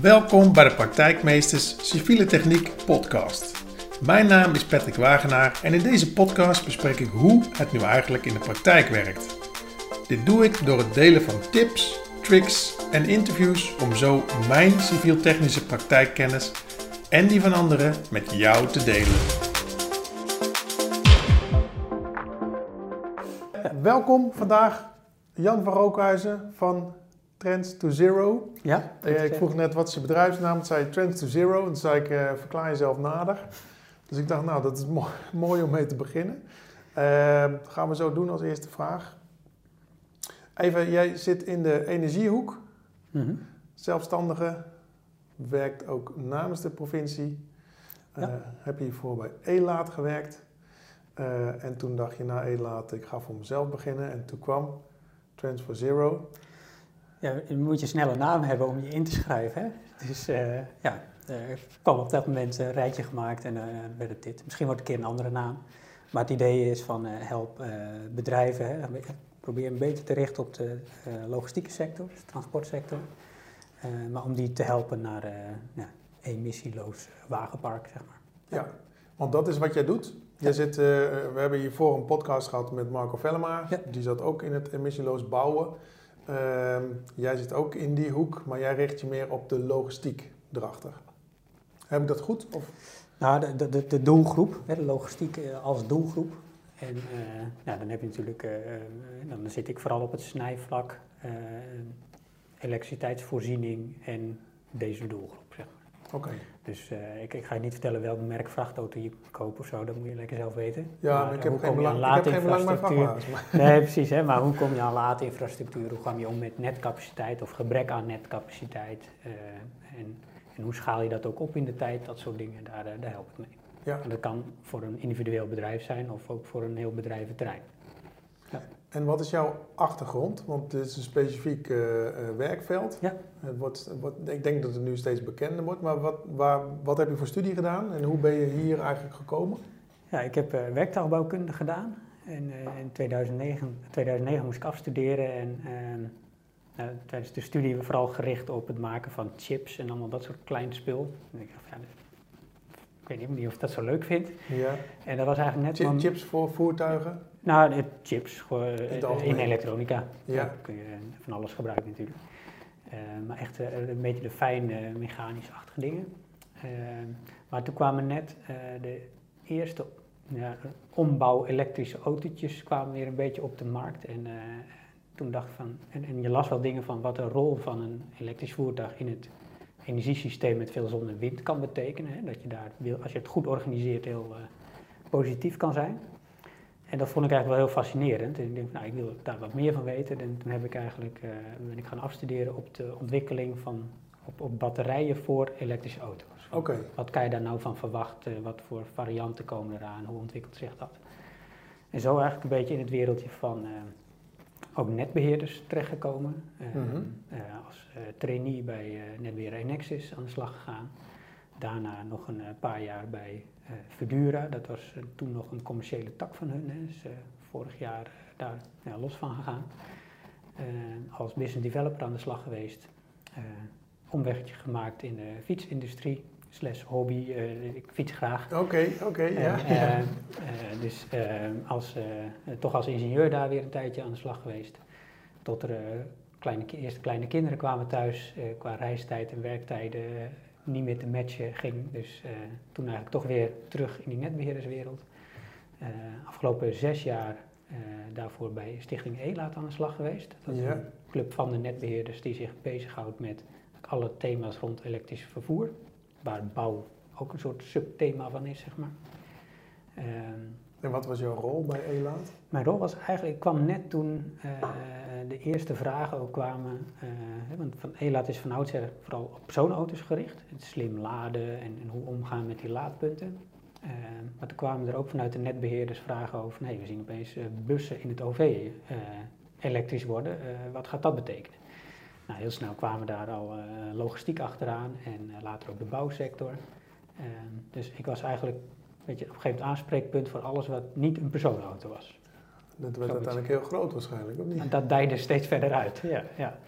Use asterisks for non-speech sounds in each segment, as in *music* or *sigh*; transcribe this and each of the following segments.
Welkom bij de Praktijkmeesters Civiele Techniek podcast. Mijn naam is Patrick Wagenaar en in deze podcast bespreek ik hoe het nu eigenlijk in de praktijk werkt. Dit doe ik door het delen van tips, tricks en interviews om zo mijn civiel-technische praktijkkennis en die van anderen met jou te delen. Welkom vandaag Jan van Rookhuizen van Trends to Zero. Ja. Eh, ik vroeg net wat is je bedrijfsnaam, toen zei je Trends to Zero en toen zei ik eh, verklaar jezelf nader. Dus ik dacht nou dat is mo- *laughs* mooi om mee te beginnen. Eh, gaan we zo doen als eerste vraag. Even, jij zit in de energiehoek, Mhm. zelfstandige, werkt ook namens de provincie. Eh, Ja. heb je hiervoor bij ELAAT gewerkt. En toen dacht je na ELAAT, ik ga voor mezelf beginnen. En toen kwam Trends for Zero. Ja, je moet je snelle naam hebben om je in te schrijven. Hè? Dus eh, ja, er kwam op dat moment een rijtje gemaakt en eh, werd het dit. Misschien wordt het een keer een andere naam. Maar het idee is van eh, help bedrijven, hè? Probeer een beetje te richten op de logistieke sector, dus de transportsector. Eh, maar om die te helpen naar ja, emissieloos wagenpark, zeg maar. Ja, want dat is wat jij doet. Jij zit, we hebben hiervoor een podcast gehad met Marco Vellema. Ja. Die zat ook in het emissieloos bouwen. Ehm, jij zit ook in die hoek, maar jij richt je meer op de logistiek erachter. Heb ik dat goed? Of? Nou, de, de- de, doelgroep, de logistiek eh, als doelgroep. En eh, ja, dan heb je natuurlijk, eh, dan zit ik vooral op het snijvlak, elektriciteitsvoorziening en deze doelgroep. Dus eh, ik, ik ga je niet vertellen welk merk vrachtauto je koopt of zo, dat moet je lekker zelf weten. Ja, Maar, maar ik heb hoe geen kom je aan belang, ik heb geen belang bij vrachtwagens. *laughs* Nee, precies. Hè? Maar hoe kom je aan laadinfrastructuur? Hoe ga je om met netcapaciteit of gebrek aan netcapaciteit? Eh, en, en hoe schaal je dat ook op in de tijd? Dat soort dingen, daar, eh, daar help ik mee. Ja. En dat kan voor een individueel bedrijf zijn of ook voor een heel bedrijventerrein. En wat is jouw achtergrond? Want dit is een specifiek eh, eh, werkveld. Ja. Het wordt, ik denk dat het nu steeds bekender wordt. Maar wat, waar, wat heb je voor studie gedaan? En hoe ben je hier eigenlijk gekomen? Ja, ik heb eh, werktaalbouwkunde gedaan. En in 2009, 2009 moest ik afstuderen. En ehm, nou, tijdens de studie vooral gericht op het maken van chips en allemaal dat soort klein spul. En ik dacht, ja, ik weet niet of ik dat zo leuk vind. Ja. En dat was eigenlijk net... Mijn- Chips voor voertuigen? Nou, de chips eh, in elektronica. Ja. Kun je van alles gebruiken natuurlijk. Eh, maar echt eh, een beetje de fijne mechanisch-achtige dingen. Eh, maar toen kwamen net eh, de eerste ja, ombouw elektrische autootjes kwamen weer een beetje op de markt. En eh, toen dacht van, en, en je las wel dingen van wat de rol van een elektrisch voertuig in het energiesysteem met veel zon en wind kan betekenen. Hè? Dat je daar, wil- als je het goed organiseert, heel eh, positief kan zijn. En dat vond ik eigenlijk wel heel fascinerend. En ik denk, nou, ik wil daar wat meer van weten. En toen heb ik eigenlijk, eh, ben ik gaan afstuderen op de ontwikkeling van op, op batterijen voor elektrische auto's. Oké. Wat kan je daar nou van verwachten? Wat voor varianten komen eraan? Hoe ontwikkelt zich dat? En zo eigenlijk een beetje in het wereldje van eh, ook netbeheerders terechtgekomen. Eh, Mhm. als trainee bij eh, netbeheerder Enexis aan de slag gegaan. Daarna nog een paar jaar bij Verdura. Dat was eh, toen nog een commerciële tak van hun. Hè. Dus eh, vorig jaar eh, daar ja, los van gegaan. Eh, als business developer aan de slag geweest. Eh, omweggetje gemaakt in de fietsindustrie. Slash hobby. Eh, ik fiets graag. Oké, oké, ja. Eh, eh, dus eh, als, eh, eh, toch als ingenieur daar weer een tijdje aan de slag geweest. Tot er eh, kleine, eerste kleine kinderen kwamen thuis. eh, qua reistijd en werktijden eh, niet meer te matchen ging. Dus eh, toen eigenlijk toch weer terug in die netbeheerderswereld. Eh, afgelopen zes jaar eh, daarvoor bij Stichting ELAAT aan de slag geweest. Dat is Ja. een club van de netbeheerders die zich bezighoudt met alle thema's rond elektrisch vervoer. Waar bouw ook een soort subthema van is, zeg maar. Ehm, En wat was jouw rol bij ELAAT? mijn rol was eigenlijk, ik kwam net toen de eerste vragen ook kwamen, hè, want van ELAAT is van oudsher vooral op personenauto's gericht. Het slim laden en, hoe omgaan met die laadpunten. Eh, maar toen kwamen er ook vanuit de netbeheerders vragen over, hey, we zien opeens eh, bussen in het OV eh, elektrisch worden, wat gaat dat betekenen? Nou, heel snel kwamen daar al logistiek achteraan en later ook de bouwsector. Eh, dus ik was eigenlijk weet je, op een gegeven moment aanspreekpunt voor alles wat niet een personenauto was. Dat werd Zoiets. uiteindelijk heel groot waarschijnlijk, of niet? En dat dijde steeds verder uit. Ja, ja.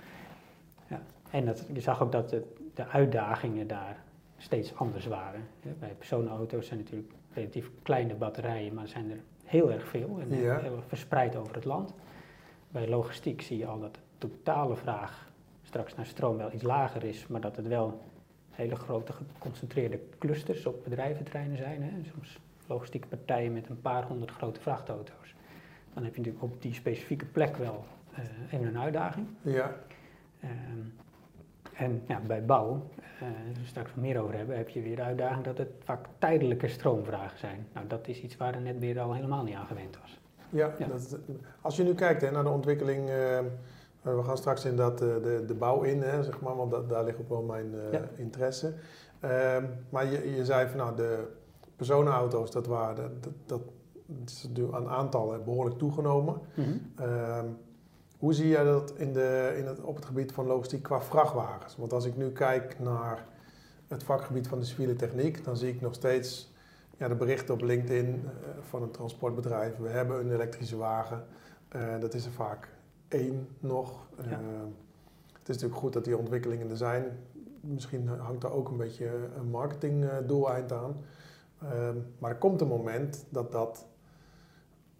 ja. En dat, je zag ook dat het, de uitdagingen daar steeds anders waren. Bij personenauto's zijn natuurlijk relatief kleine batterijen, maar zijn er heel erg veel en Ja. heel verspreid over het land. Bij logistiek zie je al dat de totale vraag straks naar stroom wel iets lager is, maar dat het wel hele grote geconcentreerde clusters op bedrijventerreinen zijn. Hè. Soms logistieke partijen met een paar honderd grote vrachtauto's. Dan heb je natuurlijk op die specifieke plek wel eh, even een uitdaging. Ja, Ehm, en ja, bij bouw, eh als we straks nog meer over hebben, heb je weer de uitdaging dat het vaak tijdelijke stroomvragen zijn. Nou, dat is iets waar er net weer al helemaal niet aan gewend was. ja, Ja. Dat, als je nu kijkt hè, naar de ontwikkeling, eh, eh, we gaan straks in dat, de, de bouw in, hè, zeg maar, want dat, daar ligt ook wel mijn eh, Ja. interesse. Ehm, maar je, je zei van nou, de personenauto's, dat, waren, dat, dat, dat is nu aan aantallen behoorlijk toegenomen. Ehm, hoe zie jij dat in de, in het, op het gebied van logistiek qua vrachtwagens? Want als ik nu kijk naar het vakgebied van de civiele techniek, dan zie ik nog steeds ja, de berichten op LinkedIn eh, van een transportbedrijf. We hebben een elektrische wagen. Eh, dat is er vaak één nog. Ja. Ehm, het is natuurlijk goed dat die ontwikkelingen er zijn. Misschien hangt daar ook een beetje een marketingdoeleind aan. Ehm, maar er komt een moment dat dat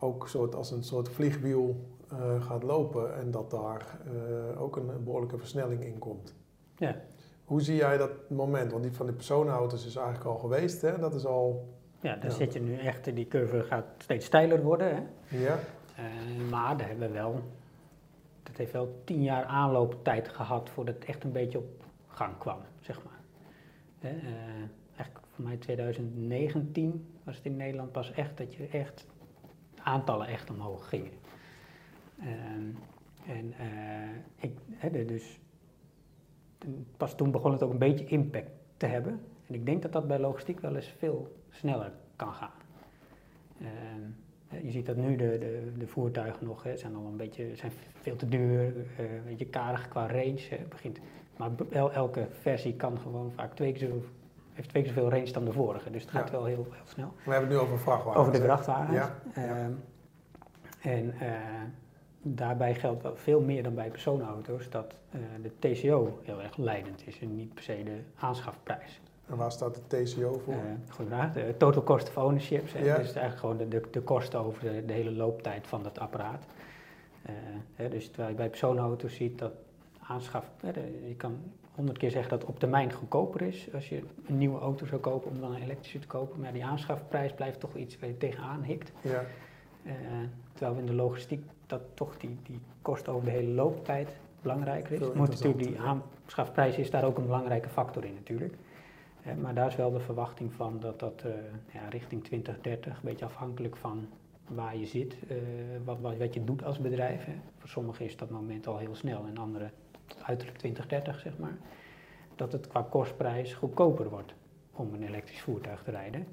ook soort als een soort vliegwiel eh, gaat lopen en dat daar eh, ook een, een behoorlijke versnelling in komt. Ja. Hoe zie jij dat moment? Want die van de personenauto's is eigenlijk al geweest, hè? Dat is al... Ja, daar Ja. zit je nu echt, die curve gaat steeds steiler worden. Hè? Ja, Eh, maar daar hebben we wel, dat heeft wel tien jaar aanlooptijd gehad voordat het echt een beetje op gang kwam, zeg maar. Eigenlijk voor mij 2019 was het in Nederland pas echt dat je echt aantallen echt omhoog gingen. Ehm, en eh, ik, dus pas toen begon het ook een beetje impact te hebben. En ik denk dat dat bij logistiek wel eens veel sneller kan gaan. Ehm, je ziet dat nu de, de, de voertuigen nog zijn al een beetje zijn veel te duur, eh, een beetje karig qua range. Begint, maar el- elke versie kan gewoon vaak twee keer, zo, heeft twee keer zoveel range dan de vorige. Dus het gaat Ja. wel heel, heel snel. we hebben het nu over vrachtwagens. Over de hè? vrachtwagens. Ja, ja. Ehm, en eh, daarbij geldt wel veel meer dan bij personenauto's dat eh, de TCO heel erg leidend is en niet per se de aanschafprijs. En waar staat de TCO voor? Eh goeie vraag. De total cost of ownership. Ja. Dus eigenlijk gewoon de, de, de kosten over de, de hele looptijd van dat apparaat. Hè, dus terwijl je bij personenauto's ziet dat aanschaf, hè, je kan honderd keer zeggen dat het op termijn goedkoper is als je een nieuwe auto zou kopen om dan een elektrische te kopen. Maar die aanschafprijs blijft toch iets waar je tegenaan hikt. Ja, Eh, terwijl we in de logistiek dat toch die, die kost over de hele looptijd belangrijker is. Moet natuurlijk die aanschafprijs is daar ook een belangrijke factor in natuurlijk. Eh, maar daar is wel de verwachting van dat dat eh, ja, richting 2030, een beetje afhankelijk van waar je zit, wat, wat, wat je doet als bedrijf. Hè. Voor sommigen is dat moment al heel snel en anderen uiterlijk 2030 zeg maar. Dat het qua kostprijs goedkoper wordt om een elektrisch voertuig te rijden.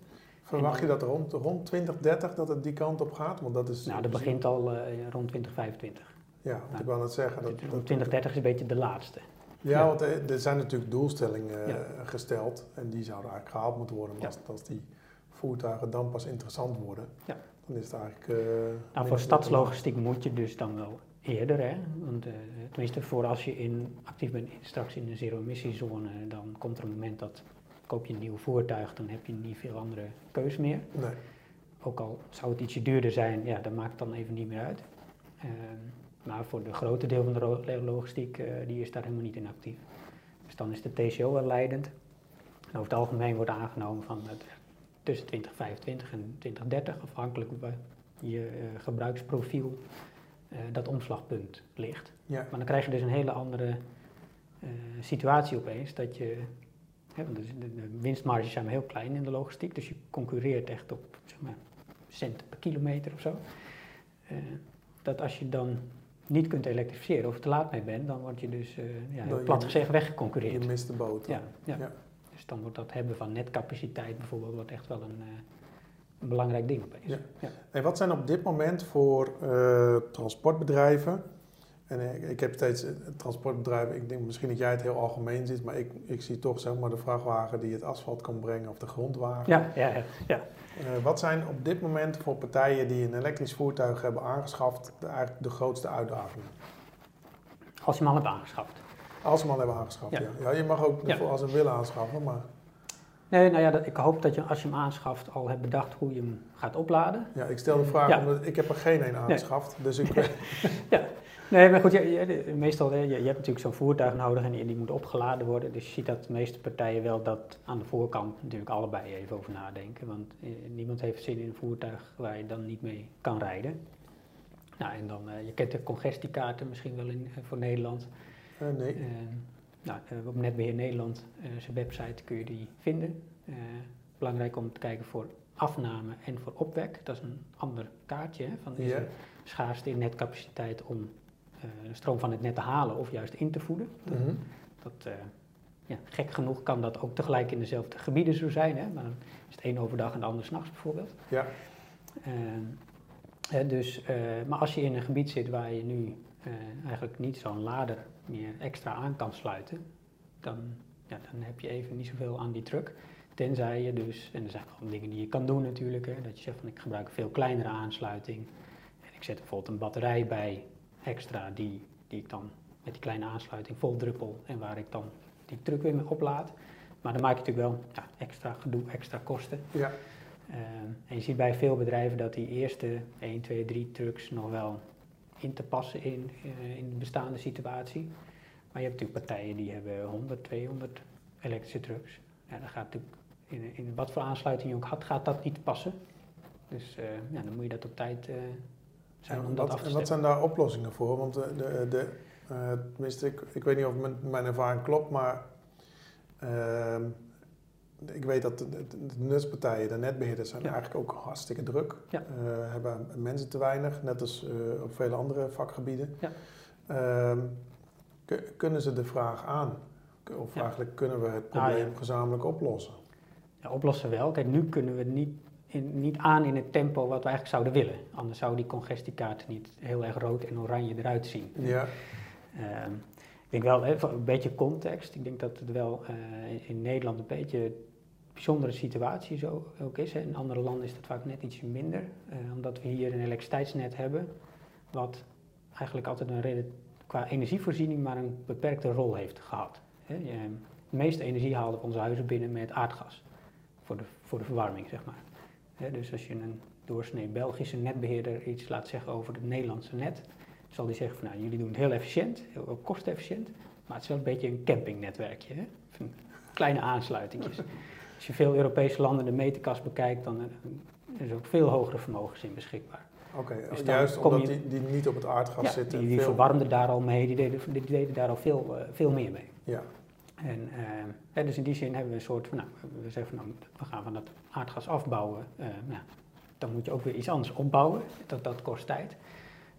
verwacht je dat rond, rond 2030 dat het die kant op gaat? Want dat is... Nou, dat begint al eh, rond 2025. Ja, want ik wou net zeggen. Dat, Rond dat, 2030 is een beetje de laatste. Ja, Ja. want er, er zijn natuurlijk doelstellingen Ja. eh, gesteld en die zouden eigenlijk gehaald moeten worden. Maar Ja. als, als die voertuigen dan pas interessant worden, Ja. dan is het eigenlijk... eh, Nou, voor stadslogistiek moet je dus dan wel eerder, hè? Want, eh, tenminste, voor als je in, actief bent in- straks in een zero-emissiezone, dan komt er een moment dat koop je een nieuw voertuig, dan heb je niet veel andere keus meer. Nee. Ook al zou het ietsje duurder zijn, ja, dat maakt dan even niet meer uit. Ehm, maar voor de grote deel van de logistiek, eh, die is daar helemaal niet in actief. Dus dan is de TCO wel leidend. En over het algemeen wordt aangenomen van het, tussen 2025 en 2030, afhankelijk van je eh, gebruiksprofiel, eh, dat omslagpunt ligt. Ja. Maar dan krijg je dus een hele andere eh, situatie opeens. Dat je, hè, want de, de, winstmarges zijn maar heel klein in de logistiek. Dus je concurreert echt op zeg maar, centen per kilometer of zo. Eh, dat als je dan niet kunt elektrificeren of te laat mee bent, dan word je dus uh, ja, plat je- gezegd Je weggeconcurreerd. mist de boot. Ja, ja. Ja. Dus dan wordt dat hebben van netcapaciteit bijvoorbeeld wordt echt wel een, een belangrijk ding opeens. Ja. Ja. En wat zijn op dit moment voor eh, transportbedrijven? En ik, ik heb steeds eh, transportbedrijven, ik denk misschien dat jij het heel algemeen ziet, maar ik, ik zie toch zeg maar de vrachtwagen die het asfalt kan brengen of de grondwagen. Ja, ja, ja, ja. Eh, wat zijn op dit moment voor partijen die een elektrisch voertuig hebben aangeschaft de, eigenlijk de grootste uitdagingen? Als je hem al hebt aangeschaft. Als ze hem al hebben aangeschaft, ja. Ja. ja. je mag ook als ze hem willen aanschaffen, maar Nee, nou ja, dat, ik hoop dat je als je hem aanschaft al hebt bedacht hoe je hem gaat opladen. ja, ik stel de vraag, Ja. omdat ik heb er geen een aangeschaft, dus ik... *laughs* Nee, maar goed, je, je- meestal, je, je hebt natuurlijk zo'n voertuig nodig en die, moet opgeladen worden. Dus je ziet dat de meeste partijen wel dat aan de voorkant natuurlijk allebei even over nadenken. Want eh, niemand heeft zin in een voertuig waar je dan niet mee kan rijden. Nou, en dan, eh, je kent de congestiekaarten misschien wel in, eh, voor Nederland. Eh, nee. Nou, eh, op Netbeheer Nederland, eh, zijn website, kun je die vinden. Eh, belangrijk om te kijken voor afname en voor opwek. Dat is een ander kaartje. Hè, van is er schaarste in netcapaciteit om eh, stroom van het net te halen of juist in te voeden. Mhm. Dat, eh, ja, gek genoeg kan dat ook tegelijk in dezelfde gebieden zo zijn. Hè, maar dan is het een overdag en de ander s'nachts bijvoorbeeld. Ja. Dus, eh, maar als je in een gebied zit waar je nu eh, eigenlijk niet zo'n lader meer extra aan kan sluiten, dan, ja, dan heb je even niet zoveel aan die truck. Tenzij je dus, en er zijn wel dingen die je kan doen natuurlijk, hè, dat je zegt van ik gebruik een veel kleinere aansluiting. En ik zet bijvoorbeeld een batterij bij extra die, die ik dan met die kleine aansluiting vol druppel en waar ik dan die truck weer mee oplaad. Maar dan maak je natuurlijk wel ja, extra gedoe, extra kosten. Ja. Ehm, en je ziet bij veel bedrijven dat die eerste 1, 2, 3 trucks nog wel in te passen in, eh, in de bestaande situatie. Maar je hebt natuurlijk partijen die hebben 100, 200 elektrische trucks. Ja, dan gaat natuurlijk in, in wat voor aansluiting je ook had, gaat dat niet passen. Dus eh, ja, dan moet je dat op tijd eh, zijn Ja, om dat wat, af te en wat zijn daar oplossingen voor? Want de, de, de, tenminste, ik, ik weet niet of mijn, mijn ervaring klopt, maar ehm, ik weet dat de, nutspartijen, de netbeheerders, zijn Ja. eigenlijk ook hartstikke druk. Ja. Eh, hebben mensen te weinig, net als eh, op vele andere vakgebieden. Ja. Ehm, kunnen ze de vraag aan? Of eigenlijk kunnen we het Ah, probleem gezamenlijk oplossen? Ja, oplossen wel. Kijk, nu kunnen we het niet, in, niet aan in het tempo wat we eigenlijk zouden willen. Anders zou die congestiekaart niet heel erg rood en oranje eruit zien. Ja, Ehm, ik denk wel, een beetje context. Ik denk dat het wel eh, in- Nederland een beetje bijzondere situatie zo ook is. In andere landen is dat vaak net ietsje minder. eh, omdat we hier een elektriciteitsnet hebben, wat eigenlijk altijd een reden qua energievoorziening maar een beperkte rol heeft gehad. De meeste energie haalden we onze huizen binnen met aardgas. Voor de, voor de verwarming, zeg maar. Dus als je een doorsnee Belgische netbeheerder iets laat zeggen over het Nederlandse net, zal die zeggen van nou, jullie doen het heel efficiënt, heel, kostefficiënt, maar het is wel een beetje een campingnetwerkje. Hè? Kleine aansluitingjes. Als je veel Europese landen de meterkast bekijkt, dan eh, is er ook veel hogere vermogens in beschikbaar. oké. Dus dan Juist omdat je- die, die niet op het aardgas Ja, zitten. die, die veel- verwarmden daar al mee, die deden, die deden daar al veel, eh, veel meer mee. Ja, En, eh, dus in die zin hebben we een soort van, nou, we zeggen van, nou, we gaan van dat aardgas afbouwen. eh, nou, dan moet je ook weer iets anders opbouwen. Dat, dat kost tijd.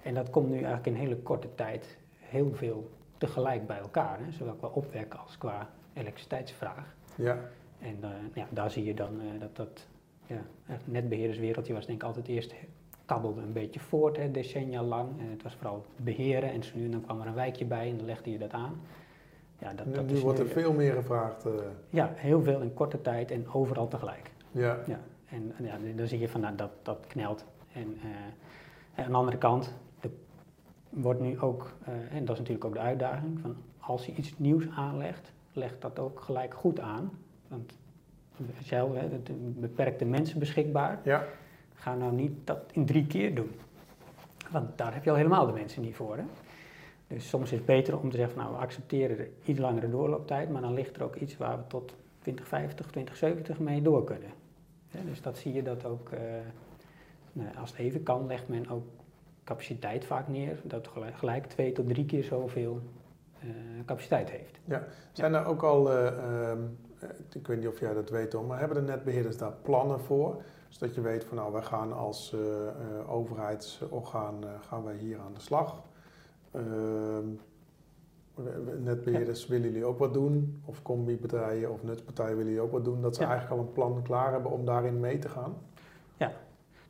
En dat komt nu eigenlijk in hele korte tijd heel veel tegelijk bij elkaar. Hè? Zowel qua opwek als qua elektriciteitsvraag. ja. En eh, ja, daar zie je dan eh, dat dat ja, echt netbeheerderswereldje was denk ik altijd eerst kabbelde een beetje voort, hè, decennia lang. En het was vooral beheren en zo nu en dan kwam er een wijkje bij en dan legde je dat aan. Ja, dat, Nu, dat nu wordt er veel meer gevraagd. eh, ja, heel veel in korte tijd en overal tegelijk. ja. Ja, en ja, dan zie je van nou, dat, dat knelt. En en aan de andere kant, wordt nu ook, en dat is natuurlijk ook de uitdaging, van als je iets nieuws aanlegt, leg dat ook gelijk goed aan. Want zelf, hè, het beperkte mensen beschikbaar, ja. ga nou niet dat in drie keer doen. Want daar heb je al helemaal de mensen niet voor. Hè? Dus soms is het beter om te zeggen, van, nou we accepteren de iets langere doorlooptijd, maar dan ligt er ook iets waar we tot 2050, 2070 mee door kunnen. Dus dat zie je dat ook, eh, nou, als het even kan, legt men ook capaciteit vaak neer, dat gelijk, gelijk twee tot drie keer zoveel eh, capaciteit heeft. Zijn er ook al, eh, ehm, eh, ik weet niet of jij dat weet Tom, maar hebben de netbeheerders daar plannen voor? Zodat je weet van nou, wij gaan als eh, eh, overheidsorgaan eh, gaan wij hier aan de slag. Ehm, netbeheerders willen jullie ook wat doen? Of combi-partijen of nutspartijen willen jullie ook wat doen? Dat ze Ja. eigenlijk al een plan klaar hebben om daarin mee te gaan?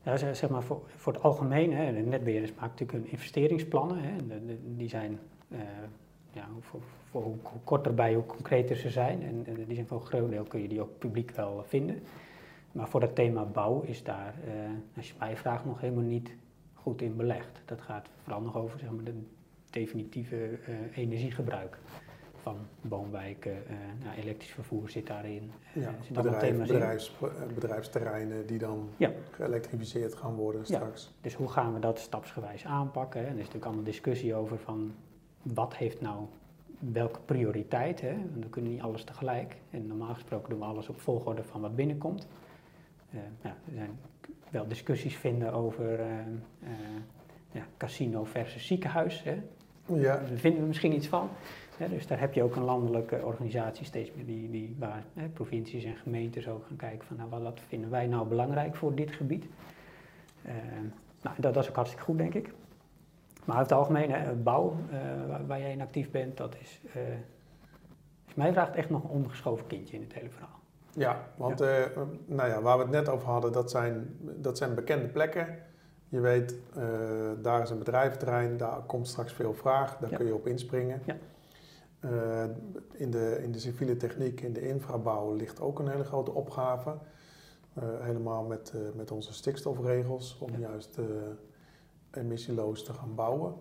Ja, zeg zeg maar voor, voor het algemeen, hè, de netbeheerders maken natuurlijk hun investeringsplannen. Hè, en de- de- die zijn, eh, ja, voor, voor hoe, hoe korter bij, hoe concreter ze zijn. En, en die zijn voor een groot deel kun je die ook publiek wel vinden. Maar voor dat thema bouw is daar, eh, als je mij vraagt, nog helemaal niet goed in belegd. Dat gaat vooral nog over zeg maar, de definitieve eh, energiegebruik van woonwijken, uh, nou, elektrisch vervoer zit daarin. Ja, bedrijf, bedrijfs, bedrijfsterreinen die dan ja. geëlektrificeerd gaan worden straks. Ja, dus hoe gaan we dat stapsgewijs aanpakken? En er is natuurlijk allemaal discussie over van wat heeft nou welke prioriteit. Hè? Want we kunnen niet alles tegelijk. En normaal gesproken doen we alles op volgorde van wat binnenkomt. Uh, ja, er zijn wel discussies vinden over uh, uh, ja, casino versus ziekenhuis. Hè? Ja. Daar vinden we misschien iets van. dus daar heb je ook een landelijke organisatie steeds meer die, die, waar hè, provincies en gemeentes ook gaan kijken van nou, wat vinden wij nou belangrijk voor dit gebied. nou, dat, dat is ook hartstikke goed denk ik. Maar over het algemeen, hè, bouw, uh, waar, waar, jij in actief bent, dat is, uh, is mij vraagt echt nog een ondergeschoven kindje in het hele verhaal. Ja, want ja. Uh, nou ja, waar we het net over hadden, dat zijn, dat zijn bekende plekken. Je weet, daar is een bedrijventerrein, daar komt straks veel vraag, daar kun je op inspringen. Ja. in, de, in de civiele techniek, in de infrabouw ligt ook een hele grote opgave. helemaal met, met onze stikstofregels, om juist emissieloos te gaan bouwen.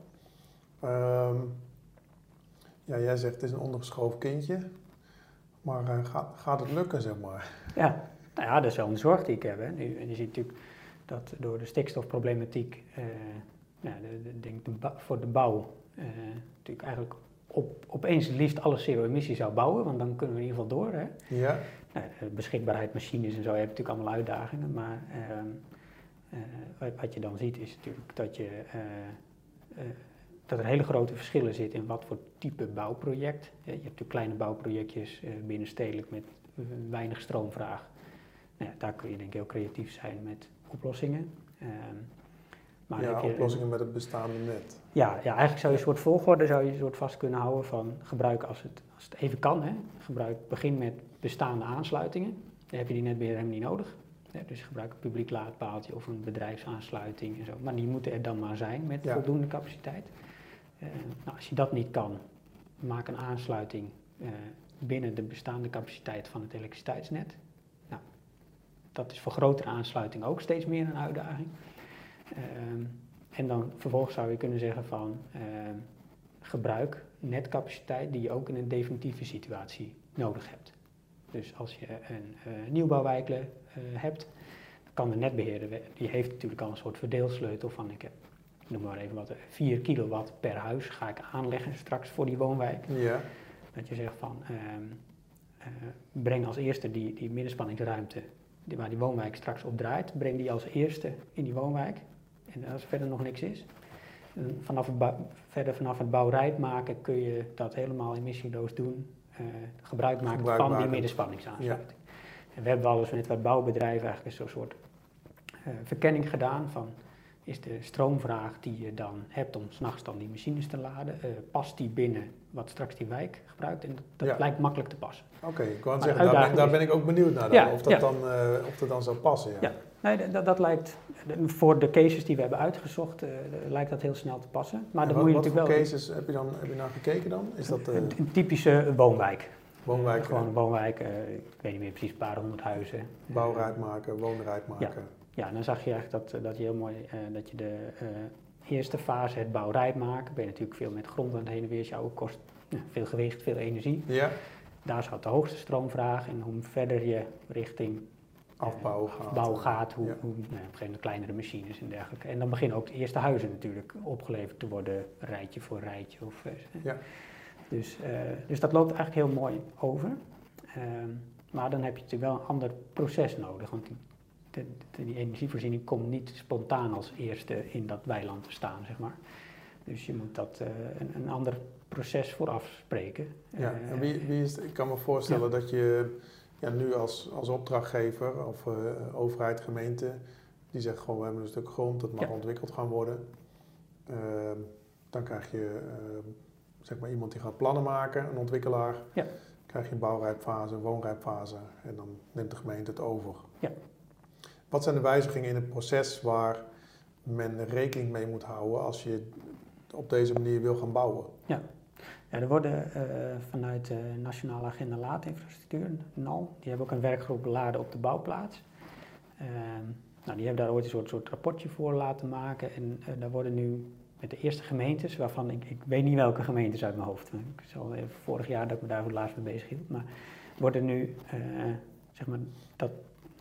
Um, ja, jij zegt het is een ondergeschoven kindje, maar uh, gaat, gaat het lukken, zeg maar? Ja, nou ja, dat is wel een zorg die ik heb. Hè. Nu, en je ziet natuurlijk dat door de stikstofproblematiek, uh, ja, de, de, denk de voor de bouw, uh, natuurlijk eigenlijk op, opeens het liefst alle CO-emissie zou bouwen, want dan kunnen we in ieder geval door. Hè. Ja. Nou, beschikbaarheid machines en zo, je hebt natuurlijk allemaal uitdagingen, maar ehm, wat je dan ziet is natuurlijk dat, je, uh, uh, dat er hele grote verschillen zitten in wat voor type bouwproject. je hebt natuurlijk kleine bouwprojectjes binnenstedelijk met weinig stroomvraag. Nou ja, daar kun je denk ik heel creatief zijn met oplossingen. Ehm, maar ja, oplossingen met het bestaande net. Ja, ja, eigenlijk zou je een soort volgorde zou je een soort vast kunnen houden van gebruik als het, als het even kan. Hè. Gebruik, begin met bestaande aansluitingen. Dan heb je die netbeheer helemaal niet nodig. Ja, dus gebruik een publiek laadpaaltje of een bedrijfsaansluiting en zo. Maar die moeten er dan maar zijn met voldoende capaciteit. Uh, nou, als je dat niet kan, maak een aansluiting uh, binnen de bestaande capaciteit van het elektriciteitsnet. Nou, dat is voor grotere aansluitingen ook steeds meer een uitdaging. Uh, en dan vervolgens zou je kunnen zeggen van gebruik netcapaciteit die je ook in een definitieve situatie nodig hebt. Dus als je een uh, nieuwbouwwijk uh, hebt, kan de netbeheerder, die heeft natuurlijk al een soort verdeelsleutel van, ik heb, noem maar even wat, 4 kilowatt per huis ga ik aanleggen straks voor die woonwijk. Ja. Dat je zegt van, uh, breng als eerste die, die middenspanningsruimte die, waar die woonwijk straks op draait, breng die als eerste in die woonwijk. En als er verder nog niks is, vanaf het verder vanaf het bouwrijp maken kun je dat helemaal emissieloos doen gebruik maken van die middenspanningsaansluiting. En we hebben wel eens met wat bouwbedrijven eigenlijk een soort uh, verkenning gedaan van is de stroomvraag die je dan hebt om s'nachts dan die machines te laden, uh, past die binnen wat straks die wijk gebruikt? En dat, lijkt makkelijk te passen. Oké, ik wou zeggen, daar ben, daar ben, ik ook benieuwd naar dan, of, dat dan, of dat dan zou passen. Ja, Nee, dat, dat lijkt, voor de cases die we hebben uitgezocht, uh, lijkt dat heel snel te passen. Maar dan wat, moet je natuurlijk wel... cases heb je, dan, heb je naar gekeken dan? Is dat, uh... een, een, typische woonwijk. Woonwijk? gewoon een woonwijk, uh, ik weet niet meer precies, een paar honderd huizen. Bouwrijp maken, woonrijp maken. Ja, ja dan zag je eigenlijk dat, dat je heel mooi, dat je de eerste fase, het bouwrijp maken, ben je natuurlijk veel met grond aan het heen en weer sjouwen, kost veel gewicht, veel energie. Ja. Daar zat de hoogste stroomvraag en hoe verder je richting afbouw gaat. Afbouw gaat, hoe, hoe nou, op een gegeven moment kleinere machines en dergelijke. En dan beginnen ook de eerste huizen natuurlijk opgeleverd te worden, rijtje voor rijtje. Of, eh, ja. dus, uh, dus dat loopt eigenlijk heel mooi over. Uh, maar dan heb je natuurlijk wel een ander proces nodig, want die, de, die energievoorziening komt niet spontaan als eerste in dat weiland te staan, zeg maar. Dus je moet dat uh, een, een, ander proces vooraf spreken. Ja, en wie, wie is, ik kan me voorstellen ja. dat je ja, nu als, als opdrachtgever of uh, overheid, gemeente, die zegt gewoon we hebben een stuk grond, dat mag ontwikkeld gaan worden. Uh, dan krijg je uh, zeg maar iemand die gaat plannen maken, een ontwikkelaar. Ja. Krijg je een bouwrijpfase, een woonrijpfase en dan neemt de gemeente het over. Ja. Wat zijn de wijzigingen in het proces waar men rekening mee moet houden als je op deze manier wil gaan bouwen? Ja. Er worden uh, vanuit de Nationale Agenda Laadinfrastructuur, NAL, die hebben ook een werkgroep laden op de bouwplaats. Uh, nou, die hebben daar ooit een soort, soort rapportje voor laten maken en uh, daar worden nu met de eerste gemeentes, waarvan ik, weet niet welke gemeentes uit mijn hoofd. Ik zal even vorig jaar dat ik me daar voor laatst mee bezig hield. Maar worden nu, uh, zeg maar, dat,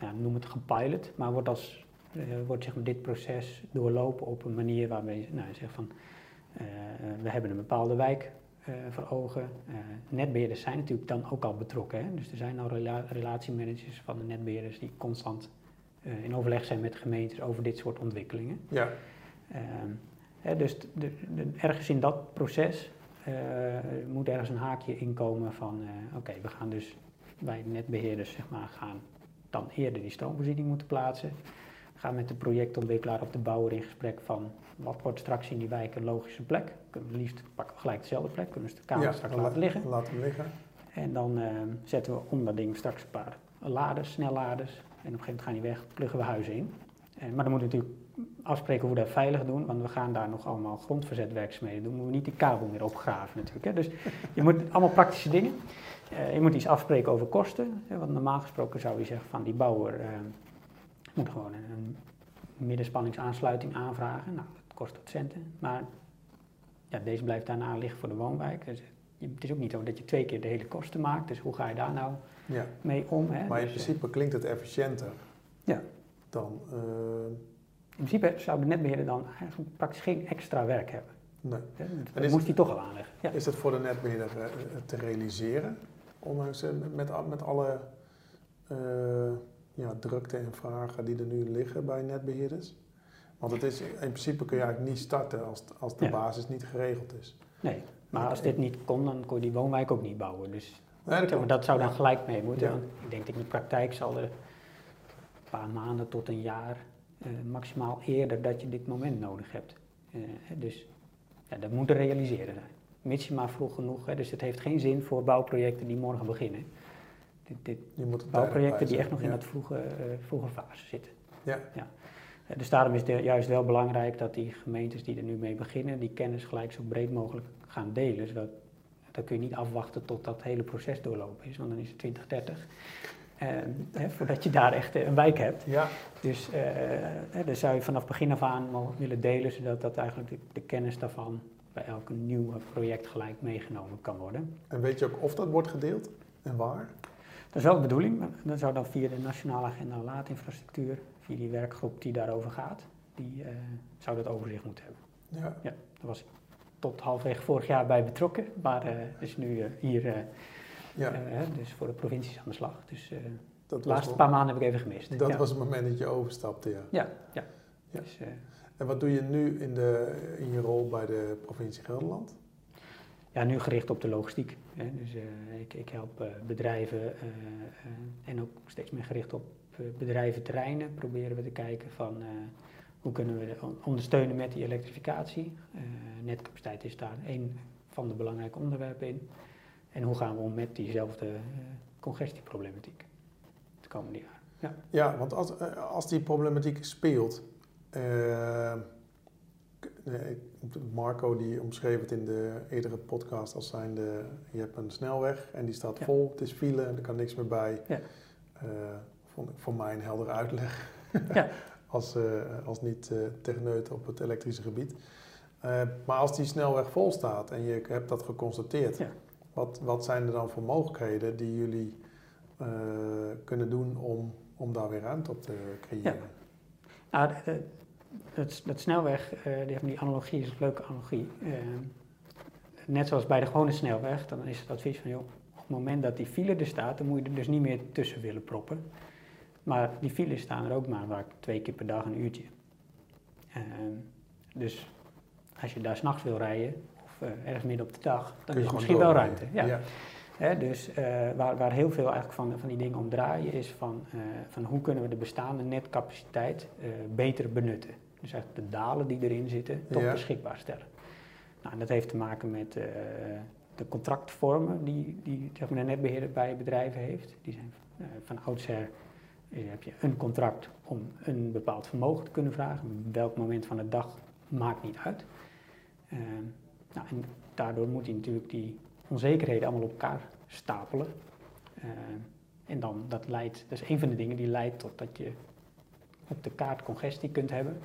ja, noem het gepilot, maar wordt, als, wordt zeg maar, dit proces doorlopen op een manier nou, je zegt van, we hebben een bepaalde wijk voor ogen. netbeheerders zijn natuurlijk dan ook al betrokken. Hè? Dus er zijn al rela relatiemanagers van de netbeheerders die constant in overleg zijn met gemeentes over dit soort ontwikkelingen. Ja. Hè, dus de, de, ergens in dat proces moet ergens een haakje inkomen van oké, we gaan dus bij netbeheerders zeg maar, gaan dan eerder die stroomvoorziening moeten plaatsen. We gaan met de projectontwikkelaar of de bouwer in gesprek van wat wordt straks in die wijk een logische plek. Kunnen we liefst pakken we gelijk dezelfde plek, kunnen we de kamer ja, straks laten liggen. Laten we liggen. En dan uh, zetten we om dat ding straks een paar laders, snelladers. En op een gegeven moment gaan die weg, pluggen we huizen in. maar dan moet natuurlijk afspreken hoe we dat veilig doen, want we gaan daar nog allemaal grondverzetwerkzaamheden doen. Moeten we niet die kabel meer opgraven natuurlijk. Hè. Dus *laughs* je moet allemaal praktische dingen. Uh, je moet iets afspreken over kosten. Hè, want normaal gesproken zou je zeggen van die bouwer uh, moet gewoon een, een middenspanningsaansluiting aanvragen. Nou, dat kost wat centen. Maar ja, deze blijft daarna liggen voor de woonwijk. Dus het is ook niet zo dat je twee keer de hele kosten maakt. Dus hoe ga je daar nou ja. mee om? Hè? Maar in dus, principe klinkt het efficiënter ja. dan... Uh, in principe zou de netbeheerder dan eigenlijk praktisch geen extra werk hebben. Nee. Dat moest het, hij toch al aanleggen. Ja. Is het voor de netbeheerder uh, te realiseren? Ondanks met, met alle uh, ja, drukte en vragen die er nu liggen bij netbeheerders? Want het is, in principe kun je eigenlijk niet starten als, als de basis niet geregeld is. Nee, maar als dit niet kon, dan kon je die woonwijk ook niet bouwen. Dus nee, dat, dat, zou dan gelijk mee moeten. Ja. Want ik denk dat in de praktijk zal er een paar maanden tot een jaar uh, maximaal eerder dat je dit moment nodig hebt. Uh, dus ja, dat moet realiseren zijn. Mits je maar vroeg genoeg, hè, dus het heeft geen zin voor bouwprojecten die morgen beginnen. Dit, dit bouwprojecten die echt nog ja. in dat vroege, uh, vroege fase zitten. Ja. ja. Dus daarom is het juist wel belangrijk dat die gemeentes die er nu mee beginnen, die kennis gelijk zo breed mogelijk gaan delen. Zodat dan kun je niet afwachten tot dat hele proces doorlopen is, want dan is het 2030. Uh, hè, voordat je daar echt een wijk hebt. Ja. Dus uh, hè, dan zou je vanaf begin af aan willen delen, zodat dat eigenlijk de, de, kennis daarvan bij elk nieuw project gelijk meegenomen kan worden. En weet je ook of dat wordt gedeeld en waar? Dat is wel de bedoeling. Dat zou dan via de Nationale Agenda Laadinfrastructuur, via die werkgroep die daarover gaat, die uh, zou dat overzicht moeten hebben. Ja. ja. Daar was ik tot halfwege vorig jaar bij betrokken, maar is nu hier ja. Dus voor de provincies aan de slag. Dus dat de laatste paar maanden heb ik even gemist. Dat ja. was het moment dat je overstapte, ja. Ja, ja. ja. Dus, en wat doe je nu in, de, in je rol bij de provincie Gelderland? Ja, nu gericht op de logistiek. Hè. Dus ik, ik, help bedrijven en ook steeds meer gericht op bedrijven terreinen. Proberen we te kijken van hoe kunnen we ondersteunen met die elektrificatie. netcapaciteit is daar een van de belangrijke onderwerpen in. En hoe gaan we om met diezelfde congestieproblematiek het komende jaar? Ja, ja want als, als die problematiek speelt. Uh, Marco die omschreef het in de eerdere podcast als zijnde: je hebt een snelweg en die staat ja. vol, het is file, er kan niks meer bij. Ja. Uh, vond ik voor mij een heldere uitleg. ja. *laughs* als, als niet techneut op het elektrische gebied. maar als die snelweg vol staat en je hebt dat geconstateerd. Ja wat, wat zijn er dan voor mogelijkheden die jullie uh, kunnen doen om, om daar weer ruimte op te creëren? Ja. Nou, dat, dat snelweg, uh, die, die analogie is een leuke analogie. Uh, net zoals bij de gewone snelweg, dan is het advies van, joh, op het moment dat die file er staat, dan moet je er dus niet meer tussen willen proppen. Maar die files staan er ook maar vaak twee keer per dag een uurtje. dus als je daar s'nachts wil rijden, uh, ergens midden op de dag, dan is er misschien wel ruimte. Ja. ja. Hè, dus uh, waar, waar heel veel eigenlijk van, van die dingen om draaien is van, uh, van hoe kunnen we de bestaande netcapaciteit beter benutten. Dus eigenlijk de dalen die erin zitten toch ja. beschikbaar stellen. Nou, en dat heeft te maken met de contractvormen die, die zeg maar, de netbeheerder bij bedrijven heeft. Die zijn van oudsher heb je een contract om een bepaald vermogen te kunnen vragen. Welk moment van de dag maakt niet uit. Nou, en daardoor moet hij natuurlijk die onzekerheden allemaal op elkaar stapelen. Uh, en dan, dat leidt, dat is een van de dingen die leidt tot dat je op de kaart congestie kunt hebben.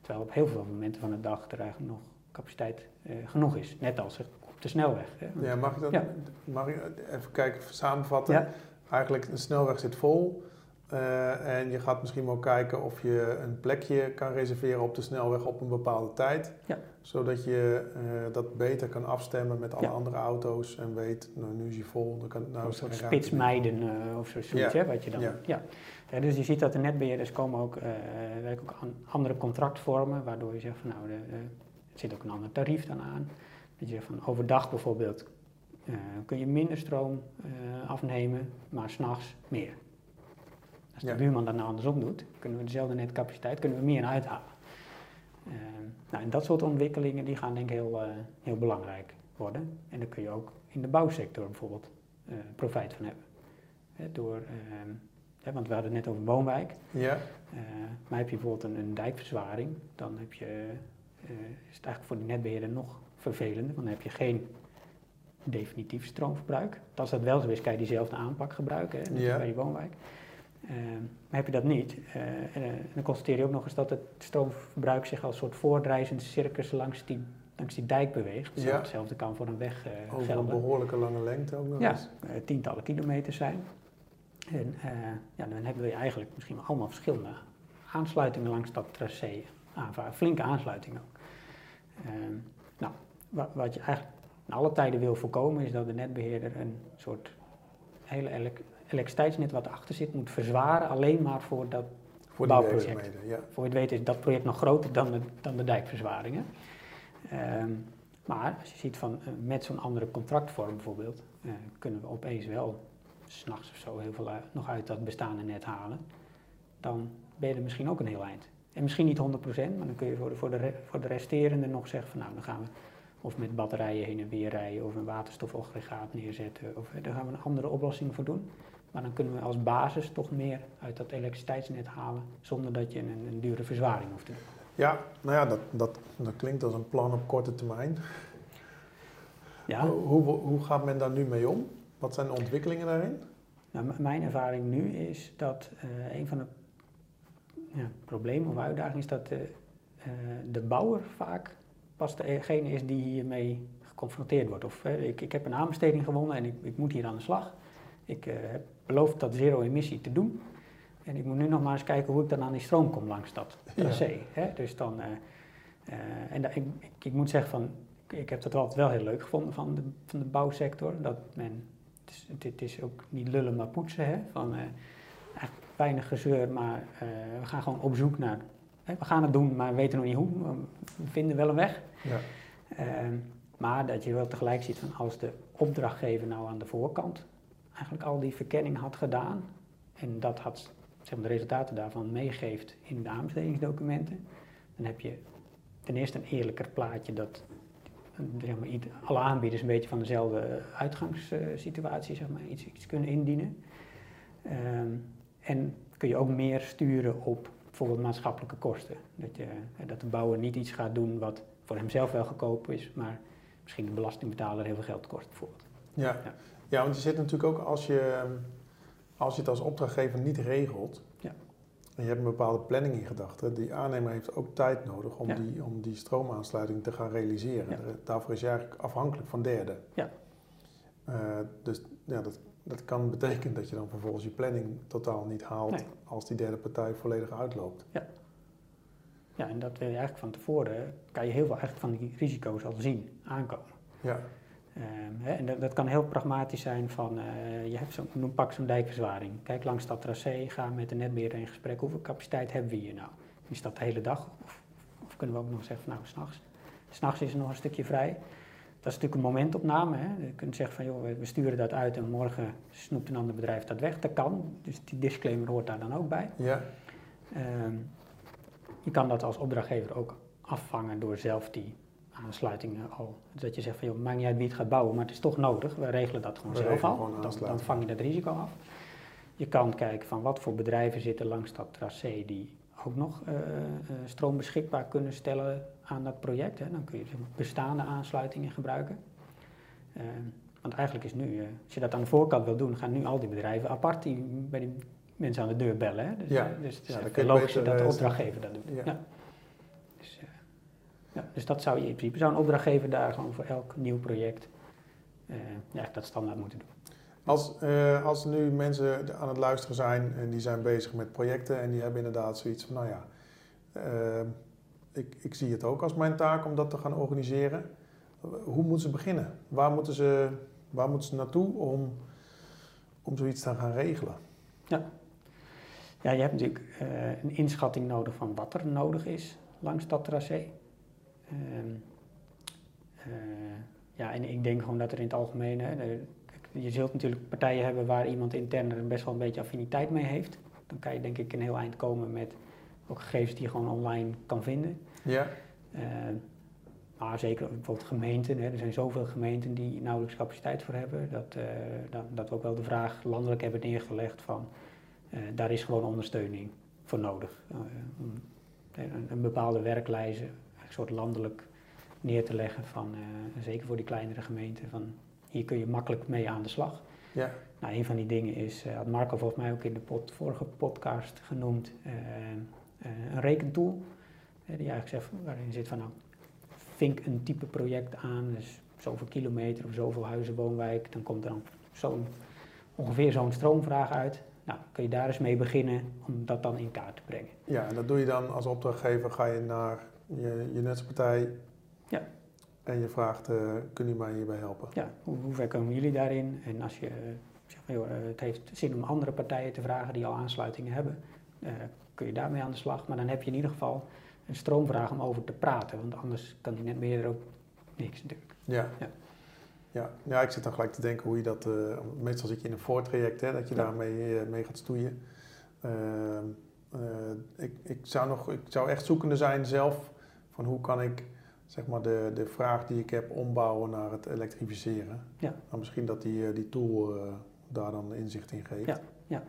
Terwijl op heel veel momenten van de dag er eigenlijk nog capaciteit genoeg is. Net als op de snelweg. Hè. Ja, mag ik, dat, Ja. mag ik even kijken, samenvatten? Ja. Eigenlijk, de snelweg zit vol. eh, en je gaat misschien wel kijken of je een plekje kan reserveren op de snelweg op een bepaalde tijd. Ja. Zodat je eh, dat beter kan afstemmen met alle Ja. andere auto's. En weet, nou nu is hij vol, dan kan nou een er soort spits mijden eh, of zo, zoiets, Ja. hè, wat je dan... Ja. Ja. Ja, dus je ziet dat de netbeheerders komen ook, werken ook aan andere contractvormen, waardoor je zegt van nou, de, er zit ook een ander tarief dan aan. Dat je zegt van overdag bijvoorbeeld kun je minder stroom afnemen, maar s'nachts meer. Als de Ja. buurman dat nou andersom doet, kunnen we dezelfde netcapaciteit kunnen we meer uithalen. Eh, nou, en dat soort ontwikkelingen die gaan denk ik heel, eh, heel belangrijk worden. En daar kun je ook in de bouwsector bijvoorbeeld eh, profijt van hebben. Hè, door, ehm, hè, want we hadden het net over woonwijk. Ja, Eh, maar heb je bijvoorbeeld een, een dijkverzwaring, dan heb je, is het eigenlijk voor de netbeheerder nog vervelender. Want dan heb je geen definitief stroomverbruik. Als dat wel zo is, kan je diezelfde aanpak gebruiken, Ja. bij die woonwijk. Eh, maar heb je dat niet, eh, en, eh, dan constateer je ook nog eens dat het stroomverbruik zich als een soort voortreizend circus langs die, langs die dijk beweegt. Dus Ja. hetzelfde kan voor een weg eh, over een gelden. behoorlijke lange lengte ook nog Ja, eens. eh, tientallen kilometers zijn. En ja, dan hebben we eigenlijk misschien wel allemaal verschillende aansluitingen langs dat tracé. aanvragen. Flinke aansluitingen ook. Ehm, nou, wa- wat je eigenlijk in alle tijden wil voorkomen is dat de netbeheerder een soort hele elektriciteitsnet wat erachter zit moet verzwaren alleen maar voor dat Voor bouwproject. ja. voor je het weet is dat project nog groter dan de, dan de dijkverzwaringen. Ehm, maar als je ziet van eh, met zo'n andere contractvorm bijvoorbeeld, eh, kunnen we opeens wel s'nachts of zo heel veel uit- nog uit dat bestaande net halen. Dan ben je er misschien ook een heel eind. En misschien niet 100%, maar dan kun je voor de, voor de, voor de resterende nog zeggen van nou dan gaan we of met batterijen heen en weer rijden of een waterstofaggregaat neerzetten. Of eh, daar gaan we een andere oplossing voor doen. Maar dan kunnen we als basis toch meer uit dat elektriciteitsnet halen zonder dat je een, een dure verzwaring hoeft te doen. Ja, nou ja, dat, dat, dat klinkt als een plan op korte termijn. Ja, Hoe, hoe, hoe gaat men daar nu mee om? Wat zijn de ontwikkelingen daarin? nou, mijn ervaring nu is dat eh, een van de ja, problemen of uitdagingen is dat de, eh, de bouwer vaak pas degene is die hiermee geconfronteerd wordt. Of ik, ik heb een aanbesteding gewonnen en ik, ik moet hier aan de slag. Ik heb beloofd dat zero-emissie te doen. En ik moet nu nog maar eens kijken hoe ik dan aan die stroom kom langs dat tracé. Hè? Dus dan, eh, eh, en ik, ik, ik moet zeggen van, ik, heb dat altijd wel heel leuk gevonden van de, van de bouwsector. Dat men, het is, het is ook niet lullen maar poetsen. Hè? Van, eh, weinig gezeur, maar we gaan gewoon op zoek naar. Hè? We gaan het doen, maar we weten nog niet hoe. We vinden wel een weg. Ja. Ehm, maar dat je wel tegelijk ziet van als de opdrachtgever nou aan de voorkant eigenlijk al die verkenning had gedaan en dat had zeg maar, de resultaten daarvan meegeeft in de aanbestedingsdocumenten, dan heb je ten eerste een eerlijker plaatje dat zeg maar, ieder- alle aanbieders een beetje van dezelfde uitgangssituatie zeg maar, iets, iets kunnen indienen. Ehm, en kun je ook meer sturen op bijvoorbeeld maatschappelijke kosten. Dat, je, eh, dat de bouwer niet iets gaat doen wat voor hemzelf wel goedkoop is, maar misschien de belastingbetaler heel veel geld kost bijvoorbeeld. Ja. Ja. Ja, want je zit natuurlijk ook als je, als je het als opdrachtgever niet regelt. Ja. En je hebt een bepaalde planning in gedachten. Die aannemer heeft ook tijd nodig om, Ja. die, om die stroomaansluiting te gaan realiseren. Ja. Daarvoor is je eigenlijk afhankelijk van derden. Ja. Eh, dus ja, dat, dat kan betekenen dat je dan vervolgens je planning totaal niet haalt Nee. als die derde partij volledig uitloopt. Ja, en dat wil je eigenlijk van tevoren, kan je heel veel eigenlijk van die risico's al zien aankomen. Ja, Ehm, hè, en dat, dat kan heel pragmatisch zijn van, eh, je hebt zo'n, pak zo'n dijkverzwaring. Kijk langs dat tracé, ga met de netbeheerder in gesprek. Hoeveel capaciteit hebben we hier nou? Is dat de hele dag? Of, of kunnen we ook nog zeggen van, nou, s'nachts. S'nachts is er nog een stukje vrij. Dat is natuurlijk een momentopname. Hè. Je kunt zeggen van, joh, we- we sturen dat uit en morgen snoept een ander bedrijf dat weg. Dat kan, dus die disclaimer hoort daar dan ook bij. ja, Ehm, je kan dat als opdrachtgever ook afvangen door zelf die aansluitingen al. Dat je zegt van, joh, maakt niet uit wie het gaat bouwen, maar het is toch nodig. We regelen dat gewoon We zelf al. gewoon Dan, dan vang je dat risico af. Je kan kijken van wat voor bedrijven zitten langs dat tracé die ook nog eh, eh, stroom beschikbaar kunnen stellen aan dat project. Hè. Dan kun je zeg maar, bestaande aansluitingen gebruiken. Ehm, want eigenlijk is nu, eh, als je dat aan de voorkant wil doen, gaan nu al die bedrijven apart die, bij die mensen aan de deur bellen. Hè. Dus, Ja. eh, dus het is Ja, beter, dat de eh, opdrachtgever dat doet. ja. Ja. Dus, eh, ja, dus dat zou je in principe, zou een opdrachtgever daar gewoon voor elk nieuw project uh, ja, dat standaard moeten doen. Als, uh, als nu mensen aan het luisteren zijn en die zijn bezig met projecten en die hebben inderdaad zoiets van, nou ja, uh, ik, ik zie het ook als mijn taak om dat te gaan organiseren. Hoe moeten ze beginnen? Waar moeten ze, waar moeten ze naartoe om, om zoiets te gaan regelen? Ja, ja je hebt natuurlijk een inschatting nodig van wat er nodig is langs dat tracé. Uh, ja, en ik denk gewoon dat er in het algemeen, hè, je zult natuurlijk partijen hebben waar iemand intern er best wel een beetje affiniteit mee heeft. Dan kan je denk ik een heel eind komen met ook gegevens die je gewoon online kan vinden. Ja. Uh, maar zeker bijvoorbeeld gemeenten, hè, er zijn zoveel gemeenten die nauwelijks capaciteit voor hebben, dat, uh, dat, dat, we ook wel de vraag landelijk hebben neergelegd van uh, daar is gewoon ondersteuning voor nodig. een, een, bepaalde werklijze, een soort landelijk neer te leggen van, zeker voor die kleinere gemeenten, van hier kun je makkelijk mee aan de slag. Ja. Nou, een van die dingen is, had Marco volgens mij ook in de vorige podcast genoemd, een rekentool die eigenlijk zegt, waarin zit van nou, vink een type project aan, dus zoveel kilometer of zoveel huizen, woonwijk, dan komt er dan zo'n, ongeveer zo'n stroomvraag uit. Nou, kun je daar eens mee beginnen om dat dan in kaart te brengen. Ja, en dat doe je dan als opdrachtgever, ga je naar je, je netspartij ja. en je vraagt, uh, kunnen jullie mij hierbij helpen? Ja, hoe, hoe ver komen jullie daarin? En als je zegt, joh, het heeft zin om andere partijen te vragen die al aansluitingen hebben, uh, kun je daarmee aan de slag. Maar dan heb je in ieder geval een stroomvraag om over te praten. Want anders kan die net meer ook niks natuurlijk. Ja. ja. Ja. ja, ik zit dan gelijk te denken hoe je dat... Uh, meestal zit je in een voortraject, hè, dat je ja. daarmee mee gaat stoeien. Uh, ik, ik, zou nog, ik zou echt zoekende zijn zelf van hoe kan ik zeg maar de, de vraag die ik heb ombouwen naar het elektrificeren. Ja. Maar misschien dat die, die tool daar dan inzicht in geeft. Ja, ja.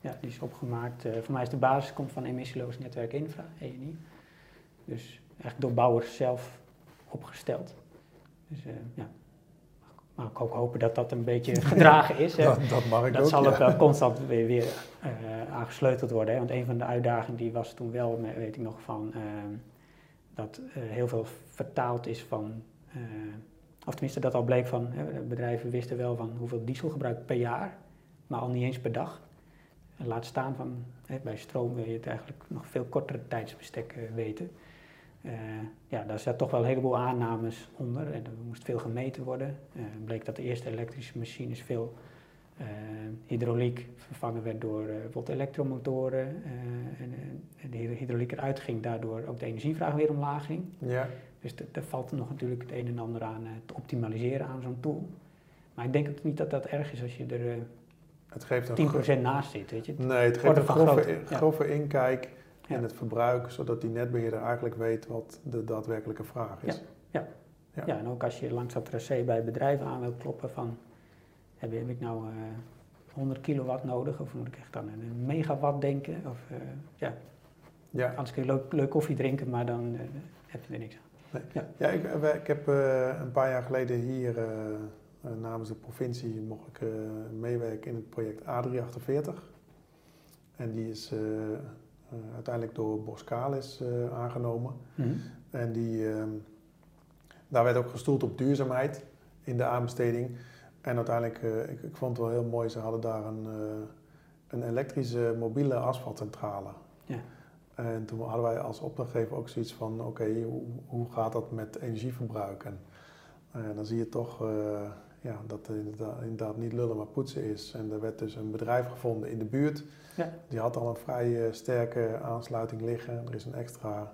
ja die is opgemaakt. voor mij is de basis komt van emissieloos netwerk infra, ENI. Dus echt door bouwers zelf opgesteld. Dus uh, ja, maar ik ook hopen dat dat een beetje *laughs* gedragen is. dat, dat, mag ik dat ook, zal ja. ook wel constant weer, weer uh, aangesleuteld worden. Hè? Want een van de uitdagingen die was toen wel, weet ik nog, van uh, dat heel veel vertaald is van, of tenminste dat al bleek van, bedrijven wisten wel van hoeveel diesel gebruikt per jaar, maar al niet eens per dag. Laat staan van, bij stroom wil je het eigenlijk nog veel kortere tijdsbestek weten. Uh, ja, daar zat toch wel een heleboel aannames onder en er moest veel gemeten worden. Uh, bleek dat de eerste elektrische machines veel hydrauliek vervangen werd door bijvoorbeeld elektromotoren. en, en de hydrauliek eruit ging, daardoor ook de energievraag weer omlaag ging. Ja. Dus daar valt nog natuurlijk het een en ander aan te optimaliseren aan zo'n tool. Maar ik denk ook niet dat dat erg is als je er het geeft een 10% naast zit. Weet je? Nee, het geeft een grove, grove ja. inkijk en ja. het verbruik, zodat die netbeheerder eigenlijk weet wat de daadwerkelijke vraag is. Ja, ja. ja. en ook als je langs dat tracé bij bedrijven aan wil kloppen van, heb, heb ik nou uh, 100 kilowatt nodig of moet ik echt aan een megawatt denken? Of, uh, ja. ja, anders kun je leuk, leuk koffie drinken, maar dan uh, heb je er niks aan. Nee. Ja. ja, ik, ik heb een paar jaar geleden hier namens de provincie mocht ik meewerken in het project A348. En die is uh, uiteindelijk door Boskalis uh, aangenomen. Mhm. En die, uh, daar werd ook gestoeld op duurzaamheid in de aanbesteding. En uiteindelijk, uh, ik, ik, vond het wel heel mooi, ze hadden daar een, een elektrische mobiele asfaltcentrale. Ja. En toen hadden wij als opdrachtgever ook zoiets van, oké, okay, hoe, hoe, gaat dat met energieverbruik? En dan zie je toch ja, dat het inderdaad, inderdaad, niet lullen maar poetsen is. En er werd dus een bedrijf gevonden in de buurt. Ja. Die had al een vrij sterke aansluiting liggen. Er is een extra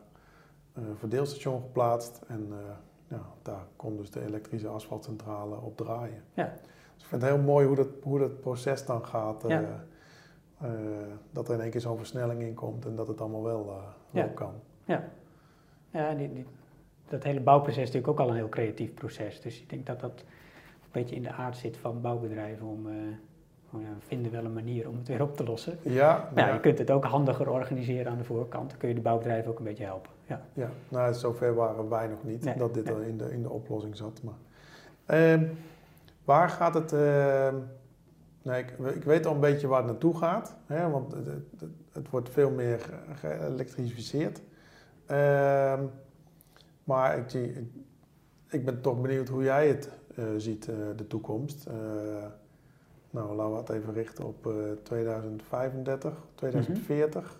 verdeelstation geplaatst. En uh, ja, daar kon dus de elektrische asfaltcentrale op draaien. Ja. Dus ik vind het heel mooi hoe dat, hoe dat proces dan gaat. Ja. dat er in één keer zo'n versnelling in komt en dat het allemaal wel, wel ja. kan. Ja, ja die, die, dat hele bouwproces is natuurlijk ook al een heel creatief proces. Dus ik denk dat dat een beetje in de aard zit van bouwbedrijven om ja, vinden wel een manier om het weer op te lossen. Ja, ja, Je kunt het ook handiger organiseren aan de voorkant. Dan kun je de bouwbedrijven ook een beetje helpen. Ja, ja nou zover waren wij nog niet Nee, dat dit nee. al in de, in de oplossing zat. Maar, Ehm, waar gaat het... ehm, nee, ik, ik weet al een beetje waar het naartoe gaat. Hè, want het, het, het wordt veel meer ge- geëlektrificeerd. Ehm, Maar ik, ik, ik ben toch benieuwd hoe jij het eh, ziet, eh, de toekomst. Eh, nou, laten we het even richten op eh, 2035, 2040.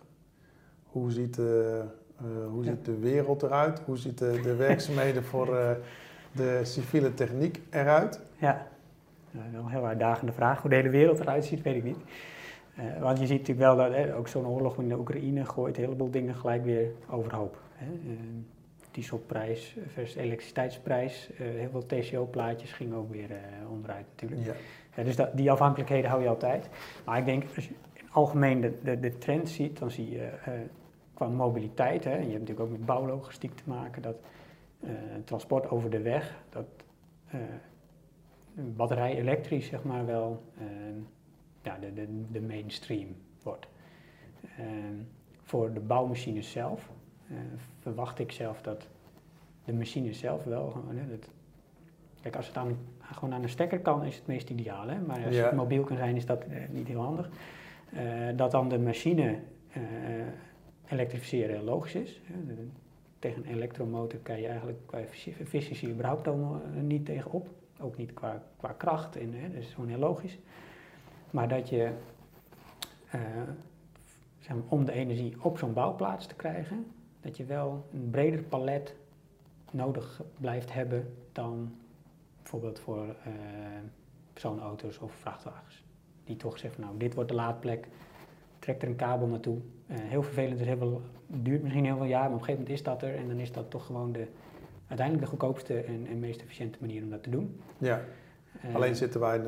Hoe ziet, eh, eh, hoe Ja. ziet de wereld eruit? Hoe ziet de, de werkzaamheden voor eh, de civiele techniek eruit? Ja, Nou, wel een heel uitdagende vraag. Hoe de hele wereld eruit ziet, weet ik niet. Eh, want je ziet natuurlijk wel dat hè, ook zo'n oorlog in de Oekraïne gooit een heleboel dingen gelijk weer overhoop. Hè. Eh, dieselprijs versus elektriciteitsprijs, eh, heel veel TCO-plaatjes gingen ook weer eh, onderuit natuurlijk. Ja. Dus dat, die afhankelijkheden hou je altijd. Maar ik denk, als je in het algemeen de, de, trend ziet, dan zie je eh, qua mobiliteit, hè, en je hebt natuurlijk ook met bouwlogistiek te maken, dat eh, transport over de weg, dat eh, batterij elektrisch zeg maar wel ja, de, de, de mainstream wordt. Voor de bouwmachines zelf verwacht ik zelf dat de machine zelf wel dat, Kijk, als het aan, gewoon aan een stekker kan, is het meest ideaal. Hè? Maar als Ja. het mobiel kan zijn, is dat eh, niet heel handig. Eh, dat dan de machine eh, elektrificeren heel logisch is. Hè? Tegen een elektromotor kan je eigenlijk qua effici- efficiëntie überhaupt al eh, niet tegenop. Ook niet qua, qua kracht, en, hè? dat is gewoon heel logisch. Maar dat je, zeg maar, om de energie op zo'n bouwplaats te krijgen, dat je wel een breder palet nodig blijft hebben dan bijvoorbeeld voor persoonauto's of vrachtwagens. Die toch zeggen, nou dit wordt de laadplek, trek er een kabel naartoe. Eh, heel vervelend, heel veel, duurt misschien heel veel jaar, maar op een gegeven moment is dat er en dan is dat toch gewoon de, uiteindelijk de goedkoopste en, en meest efficiënte manier om dat te doen. ja. Eh, Alleen zitten wij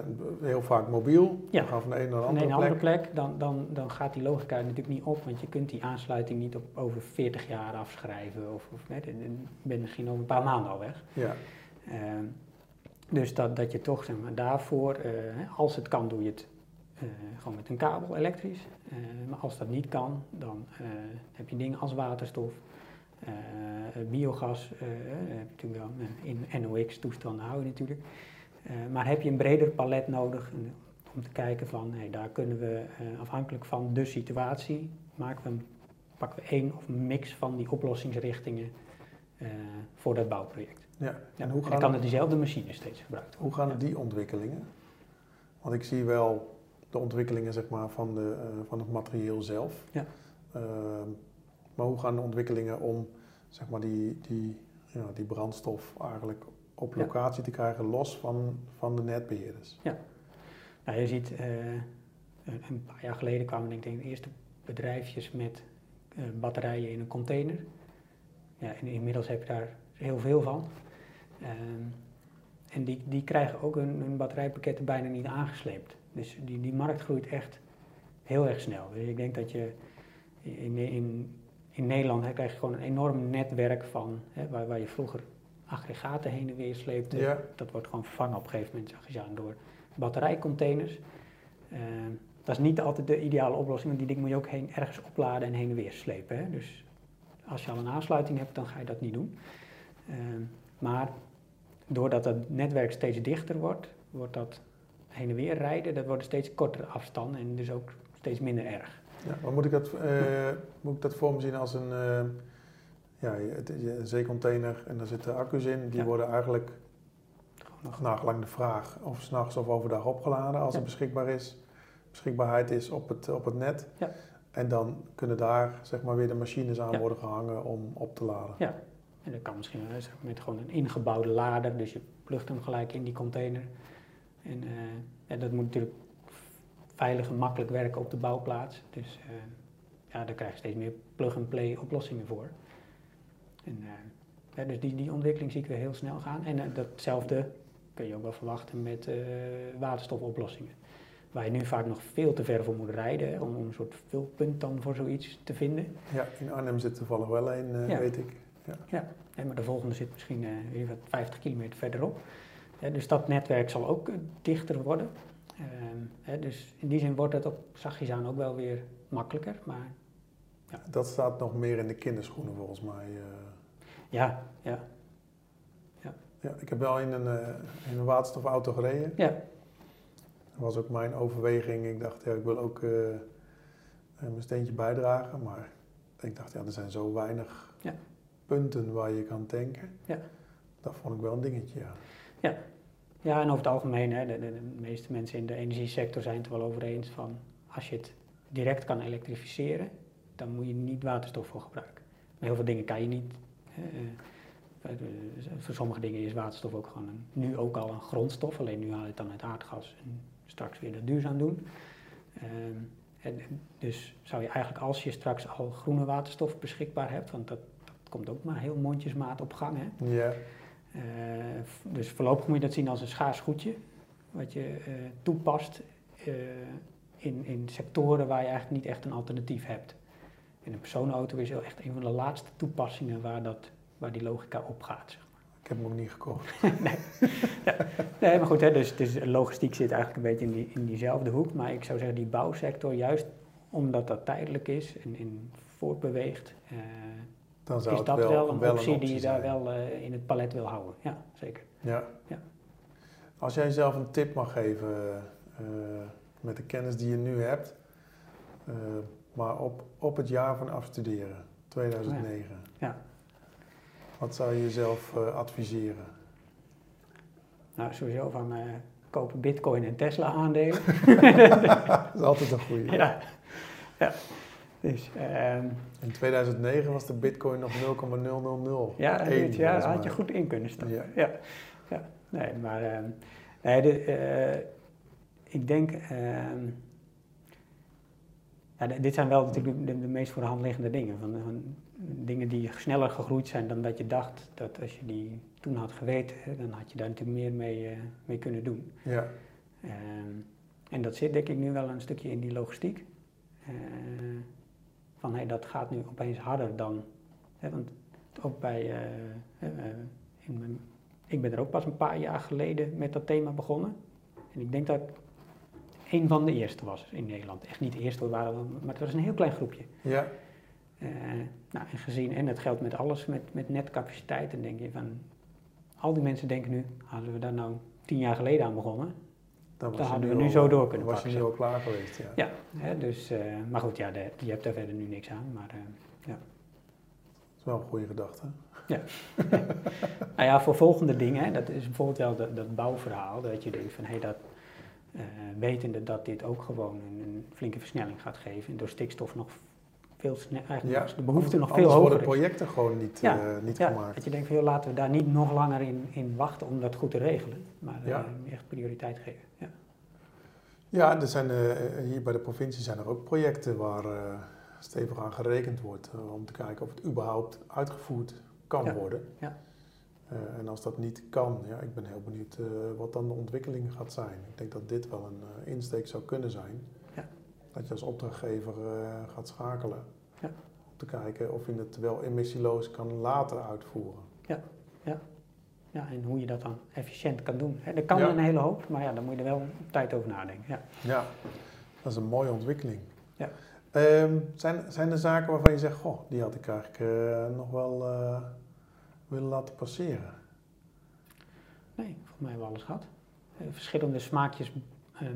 heel vaak mobiel. Ja. Gaan van de een naar de andere een plek. andere plek, dan, dan, dan gaat die logica natuurlijk niet op, want je kunt die aansluiting niet op over 40 jaar afschrijven. Of, of nee, je bent misschien over een paar maanden al weg. Ja. Ehm, dus dat, dat je toch, zeg maar, daarvoor, eh, als het kan, doe je het eh, gewoon met een kabel elektrisch. Eh, maar als dat niet kan, dan heb je dingen als waterstof, biogas, natuurlijk wel, in NOx-toestanden hou je natuurlijk. Maar heb je een breder palet nodig om te kijken van, hey, daar kunnen we afhankelijk van de situatie, maken we pakken we één of een mix van die oplossingsrichtingen voor dat bouwproject. Ja. Ja, En hoe en dan gaan, kan het diezelfde machine steeds gebruikt hoe gaan Ja. die ontwikkelingen? Want ik zie wel de ontwikkelingen zeg maar, van, de, eh, van het materieel zelf. Ja. Ehm, maar hoe gaan de ontwikkelingen om zeg maar, die, die, ja, die brandstof eigenlijk op Ja. locatie te krijgen, los van, van de netbeheerders? Nou, je ziet, eh, een een paar jaar geleden kwamen denk ik de eerste bedrijfjes met eh, batterijen in een container. Ja, en inmiddels heb je daar heel veel van. Ehm, en die, die krijgen ook hun, hun batterijpakketten bijna niet aangesleept. Dus die, die markt groeit echt heel erg snel. Dus ik denk dat je in, in, in Nederland hè, krijg je gewoon een enorm netwerk van, hè, waar, waar je vroeger aggregaten heen en weer sleepte. Ja. Dat wordt gewoon vervangen op een gegeven moment, zag je zo, door batterijcontainers. Ehm, dat is niet altijd de ideale oplossing, want die dingen moet je ook heen, ergens opladen en heen en weer slepen. Hè? Dus als je al een aansluiting hebt, dan ga je dat niet doen. Ehm, maar doordat het netwerk steeds dichter wordt, wordt dat heen en weer rijden, dat worden steeds kortere afstanden en dus ook steeds minder erg. Ja, maar moet ik dat, eh, moet ik dat voor me zien als een, eh, ja, het een zeecontainer en daar zitten accu's in. Die Ja. worden eigenlijk Gewoon nog- naar gelang de vraag of s'nachts of overdag opgeladen als Ja. er beschikbaar is, beschikbaarheid is op het, op het net. Ja. En dan kunnen daar zeg maar weer de machines aan worden gehangen om op te laden. Ja, en dat kan misschien wel eens met gewoon een ingebouwde lader, dus je plugt hem gelijk in die container. En eh, ja, dat moet natuurlijk veilig en makkelijk werken op de bouwplaats. Dus eh, ja, daar krijg je steeds meer plug-and-play oplossingen voor. En, eh, ja, dus die, die ontwikkeling zie ik weer heel snel gaan. En datzelfde kun je ook wel verwachten met waterstofoplossingen. Waar je nu vaak nog veel te ver voor moet rijden hè, om, om een soort vulpunt dan voor zoiets te vinden. Ja, in Arnhem zit toevallig wel een, Ja. weet ik. Ja, en maar de volgende zit misschien eh, weer wat 50 kilometer verderop. Dus dat netwerk zal ook eh, dichter worden. Ehm, hè, dus in die zin wordt het op zachtjes aan ook wel weer makkelijker. Maar Dat staat nog meer in de kinderschoenen volgens mij. eh. ja, ja, ja, ik heb wel in een, in een waterstofauto gereden. ja, Dat was ook mijn overweging. Ik dacht, ja, ik wil ook mijn steentje bijdragen. Maar ik dacht, ja, er zijn zo weinig Ja. Punten waar je kan tanken. Ja. Dat vond ik wel een dingetje, ja. Ja, en over het algemeen, hè, de, de, de meeste mensen in de energiesector zijn het er wel over eens van als je het direct kan elektrificeren, dan moet je niet waterstof voor gebruiken. Maar heel veel dingen kan je niet. hè, eh, eh, voor sommige dingen is waterstof ook gewoon een, nu ook al een grondstof, alleen nu haal je het dan uit aardgas en straks weer dat duurzaam doen. Ehm, en, dus zou je eigenlijk als je straks al groene waterstof beschikbaar hebt, want dat komt ook maar heel mondjesmaat op gang, hè, Ja, eh, dus voorlopig moet je dat zien als een schaars goedje, wat je eh, toepast eh, in, in sectoren waar je eigenlijk niet echt een alternatief hebt. En een personenauto is echt een van de laatste toepassingen waar, dat, waar die logica op gaat. Zeg. ik heb hem ook niet gekocht. *laughs* Nee, maar goed, hè, dus, dus logistiek zit eigenlijk een beetje in, die, in diezelfde hoek. Maar ik zou zeggen, die bouwsector, juist omdat dat tijdelijk is en, en voortbeweegt, Dan zou is dat wel, wel een wel optie een die je daar wel eh, in het palet wil houden. Ja, zeker. Ja. Ja. Als jij zelf een tip mag geven eh, met de kennis die je nu hebt, eh, maar op, op het jaar van afstuderen, 2009. Ja. Wat zou je jezelf adviseren? Nou, sowieso van kopen bitcoin en Tesla aandelen. *laughs* Dat is altijd een goede. *laughs* ja. ja. Dus ehm, In 2009 was de bitcoin nog 0,000. ja, dit jaar volgens had je goed in kunnen stappen. Ja. Ja. ja. Nee, maar ehm, nee, de, eh, ik denk, ehm, ja, dit zijn wel natuurlijk de, de meest voor de hand liggende dingen. Van, van dingen die sneller gegroeid zijn dan dat je dacht dat als je die toen had geweten, dan had je daar natuurlijk meer mee, eh, mee kunnen doen. Ja, en dat zit denk ik nu wel een stukje in die logistiek. Eh, van hey, dat gaat nu opeens harder dan. Hè, want ook bij. eh, eh, in mijn, ik ben er ook pas een paar jaar geleden met dat thema begonnen. En ik denk dat ik een van de eerste was in Nederland. Echt niet de eerste, we waren, wel- maar het was een heel klein groepje. ja, Eh, nou, en gezien, en dat geldt met alles, met, met netcapaciteit, dan denk je van. Al die mensen denken nu, hadden we daar nou tien jaar geleden aan begonnen, dan hadden je we nu al- zo door kunnen was je pakken, nu zo. al klaar geweest. Ja. Ja, hè, dus, eh, maar goed, ja, de, je hebt daar verder nu niks aan. Maar, eh, Dat is wel een goede gedachte. *laughs* nou ja, voor volgende dingen, hè, dat is bijvoorbeeld wel dat, dat bouwverhaal, dat je denkt van, hé, dat, eh, wetende dat dit ook gewoon een, een flinke versnelling gaat geven, en door stikstof nog veel sneller, eigenlijk nog de behoefte nog veel hoger worden is. projecten gewoon niet, Ja, eh, niet Ja, gemaakt. dat je denkt van, joh, laten we daar niet nog langer in, in wachten om dat goed te regelen, maar Ja. eh, echt prioriteit geven. Ja. Ja, er zijn, eh, hier bij de provincie zijn er ook projecten waar stevig aan gerekend wordt. om te kijken of het überhaupt uitgevoerd kan Ja, worden. ja. En als dat niet kan, ja, ik ben heel benieuwd wat dan de ontwikkeling gaat zijn. Ik denk dat dit wel een insteek zou kunnen zijn. Ja. Dat je als opdrachtgever eh, gaat schakelen. Ja. Om te kijken of je het wel emissieloos kan laten uitvoeren. Ja, en hoe je dat dan efficiënt kan doen. Er kan Ja. een hele hoop, maar ja, daar moet je er wel op tijd over nadenken. Ja. Ja, dat is een mooie ontwikkeling. Ja. Ehm, zijn, zijn er zaken waarvan je zegt, goh, die had ik eigenlijk eh, nog wel eh, willen laten passeren? Nee, volgens mij hebben we alles gehad. Eh, verschillende smaakjes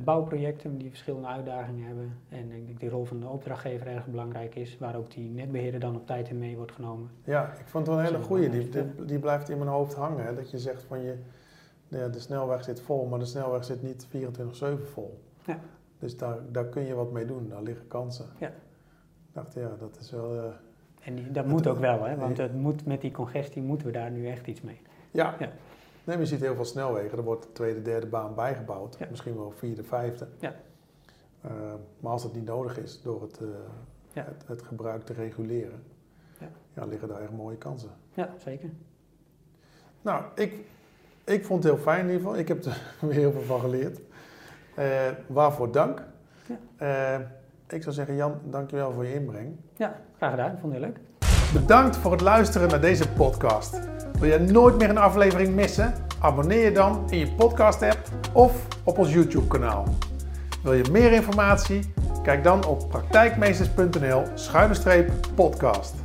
bouwprojecten die verschillende uitdagingen hebben. En ik denk die rol van de opdrachtgever erg belangrijk is, waar ook die netbeheerder dan op tijd in mee wordt genomen. Ja, ik vond het wel een hele Zo, goeie. ja, Die, ja. die, die blijft in mijn hoofd hangen. Hè? Dat je zegt van je, nou ja, de snelweg zit vol, maar de snelweg zit niet 24-7 vol. Ja. Dus daar, daar kun je wat mee doen, daar liggen kansen. Ja. Ik dacht, ja, dat is wel... eh, En die, dat moet ook wel, hè, want het moet, met die congestie moeten we daar nu echt iets mee. ja. Ja. Nee, maar je ziet heel veel snelwegen. Er wordt de tweede, derde baan bijgebouwd. Ja. Misschien wel vierde, vijfde. Ja. Eh, maar als dat niet nodig is door het, eh, Ja. het, het gebruik te reguleren, Ja. ja, liggen daar echt mooie kansen. Ja, zeker. Nou, ik, ik vond het heel fijn in ieder geval. Ik heb er *laughs* weer heel veel van geleerd. Eh, waarvoor dank. Ja. Ik zou zeggen, Jan, dankjewel voor je inbreng. Ja, graag gedaan. Ik vond het heel leuk. Bedankt voor het luisteren naar deze podcast. Wil je nooit meer een aflevering missen? Abonneer je dan in je podcast app of op ons YouTube kanaal. Wil je meer informatie? Kijk dan op praktijkmeesters.nl schuine streep podcast.